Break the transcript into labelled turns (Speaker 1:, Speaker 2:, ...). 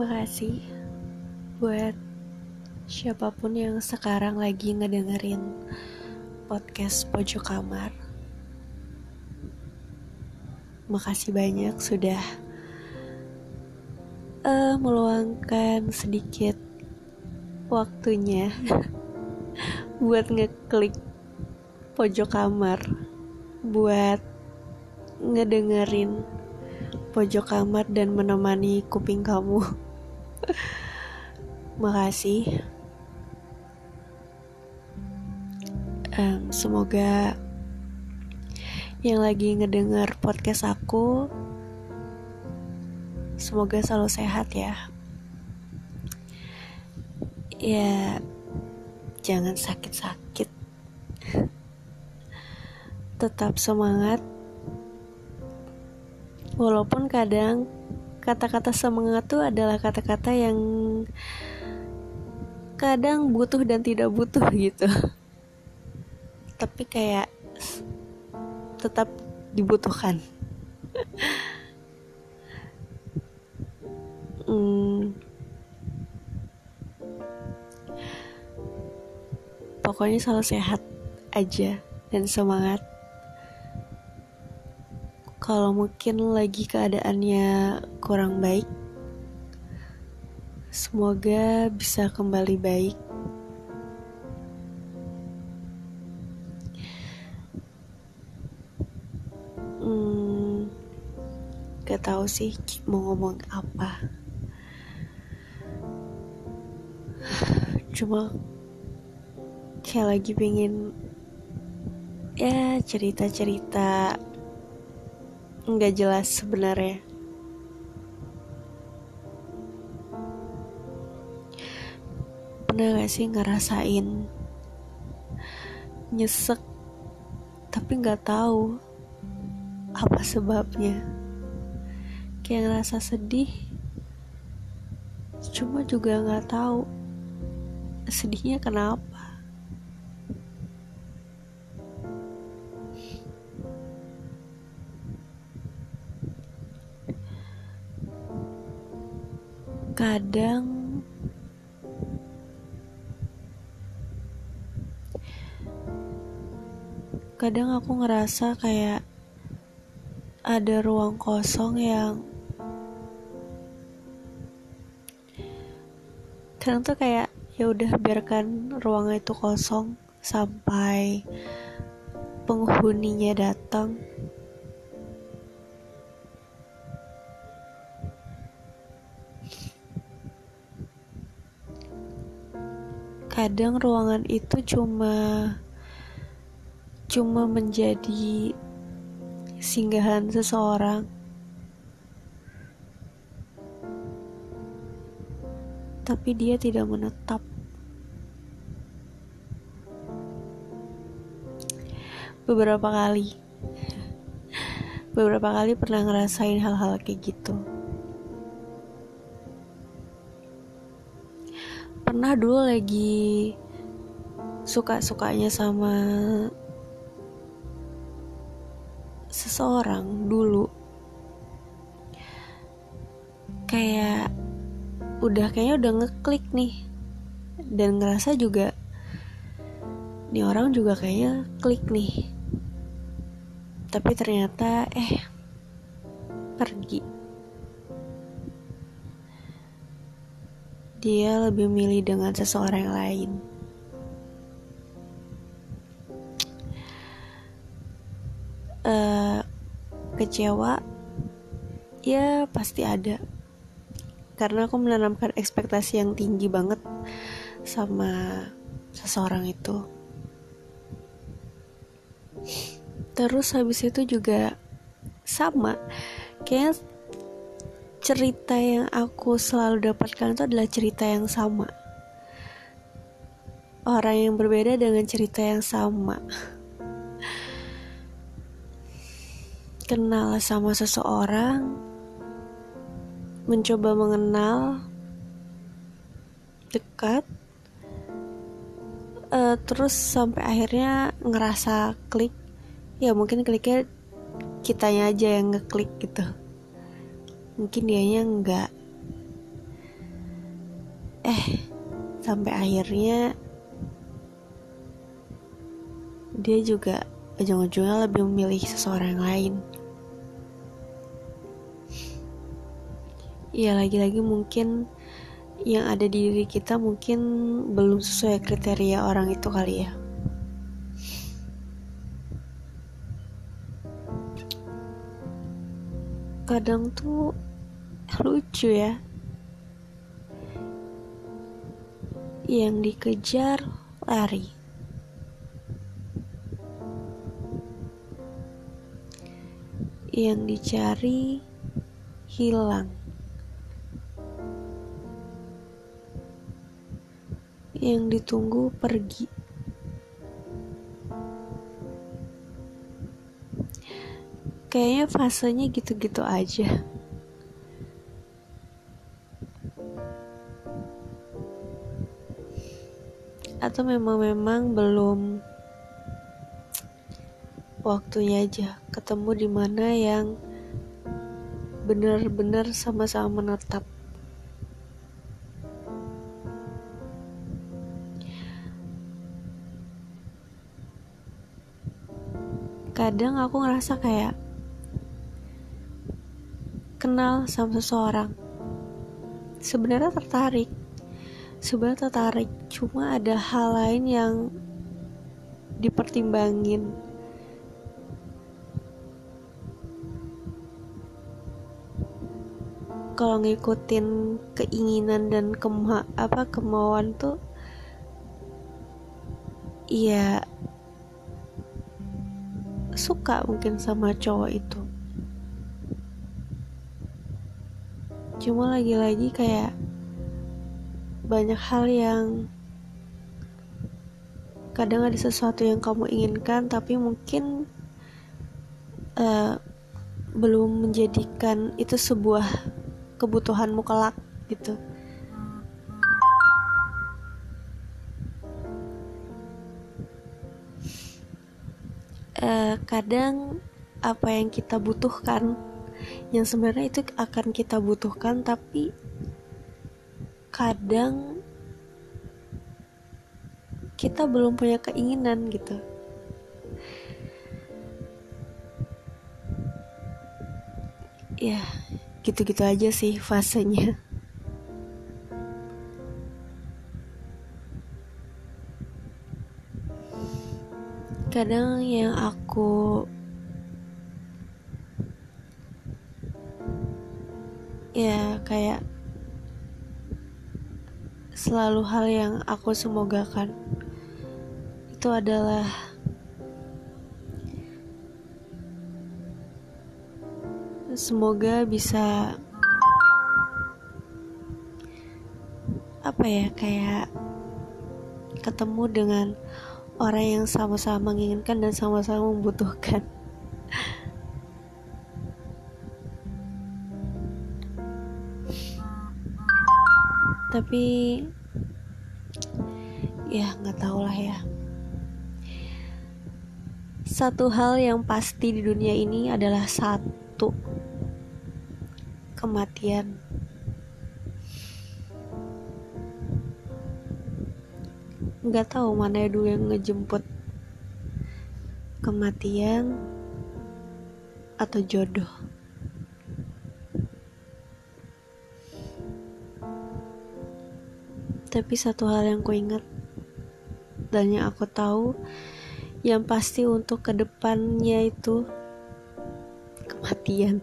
Speaker 1: Makasih buat siapa pun yang sekarang lagi ngedengerin podcast pojok kamar. Makasih banyak sudah uh, meluangkan sedikit waktunya buat ngeklik pojok kamar, buat ngedengerin pojok kamar dan menemani kuping kamu. Makasih. Um, semoga yang lagi ngedenger podcast aku semoga selalu sehat ya. Ya, jangan sakit-sakit. Tetap semangat. Walaupun kadang kata-kata semangat itu adalah kata-kata yang kadang butuh dan tidak butuh gitu. Tapi kayak tetap dibutuhkan. Hmm. pokoknya selalu sehat aja dan semangat kalau mungkin lagi keadaannya kurang baik, semoga bisa kembali baik. Hmm, gak tahu sih mau ngomong apa. Cuma kayak lagi pengen ya cerita-cerita nggak jelas sebenarnya. Pernah gak sih ngerasain nyesek tapi nggak tahu apa sebabnya? Kayak ngerasa sedih, cuma juga nggak tahu sedihnya kenapa. Kadang kadang aku ngerasa kayak ada ruang kosong yang kadang tuh kayak ya udah biarkan ruang itu kosong sampai penghuninya datang kadang ruangan itu cuma cuma menjadi singgahan seseorang. Tapi dia tidak menetap. Beberapa kali beberapa kali pernah ngerasain hal-hal kayak gitu pernah dulu lagi suka-sukanya sama seseorang dulu. Kayak udah kayaknya udah ngeklik nih. Dan ngerasa juga nih orang juga kayaknya klik nih. Tapi ternyata eh pergi dia lebih milih dengan seseorang lain. Uh, kecewa, ya pasti ada. Karena aku menanamkan ekspektasi yang tinggi banget sama seseorang itu. Terus habis itu juga sama, kayak cerita yang aku selalu dapatkan itu adalah cerita yang sama. Orang yang berbeda dengan cerita yang sama. Kenal sama seseorang, mencoba mengenal, dekat, uh, terus sampai akhirnya ngerasa klik. Ya mungkin kliknya kitanya aja yang ngeklik gitu mungkin dianya enggak eh sampai akhirnya dia juga ujung-ujungnya lebih memilih seseorang lain. Ya lagi-lagi mungkin yang ada di diri kita mungkin belum sesuai kriteria orang itu kali ya kadang tuh lucu ya. Yang dikejar lari. Yang dicari hilang. Yang ditunggu pergi kayaknya fasenya gitu-gitu aja atau memang memang belum waktunya aja ketemu di mana yang benar-benar sama-sama menetap. Kadang aku ngerasa kayak kenal sama seseorang. Sebenarnya tertarik. Sebenarnya tertarik, cuma ada hal lain yang dipertimbangin kalau ngikutin keinginan dan kema apa kemauan tuh iya suka mungkin sama cowok itu cuma lagi-lagi kayak banyak hal yang kadang ada sesuatu yang kamu inginkan tapi mungkin uh, belum menjadikan itu sebuah kebutuhanmu kelak gitu. Uh, kadang apa yang kita butuhkan yang sebenarnya itu akan kita butuhkan tapi kadang kita belum punya keinginan gitu. Ya gitu-gitu aja sih fasenya. Kadang yang aku ya kayak selalu hal yang aku semogakan. Itu adalah semoga bisa apa ya kayak ketemu dengan orang yang sama-sama menginginkan dan sama-sama membutuhkan tapi ya nggak tahu lah ya satu hal yang pasti di dunia ini adalah satu kematian. Nggak tahu mana dulu yang ngejemput kematian atau jodoh. Tapi satu hal yang ku ingat dan yang aku tahu yang pasti untuk ke depannya itu kematian.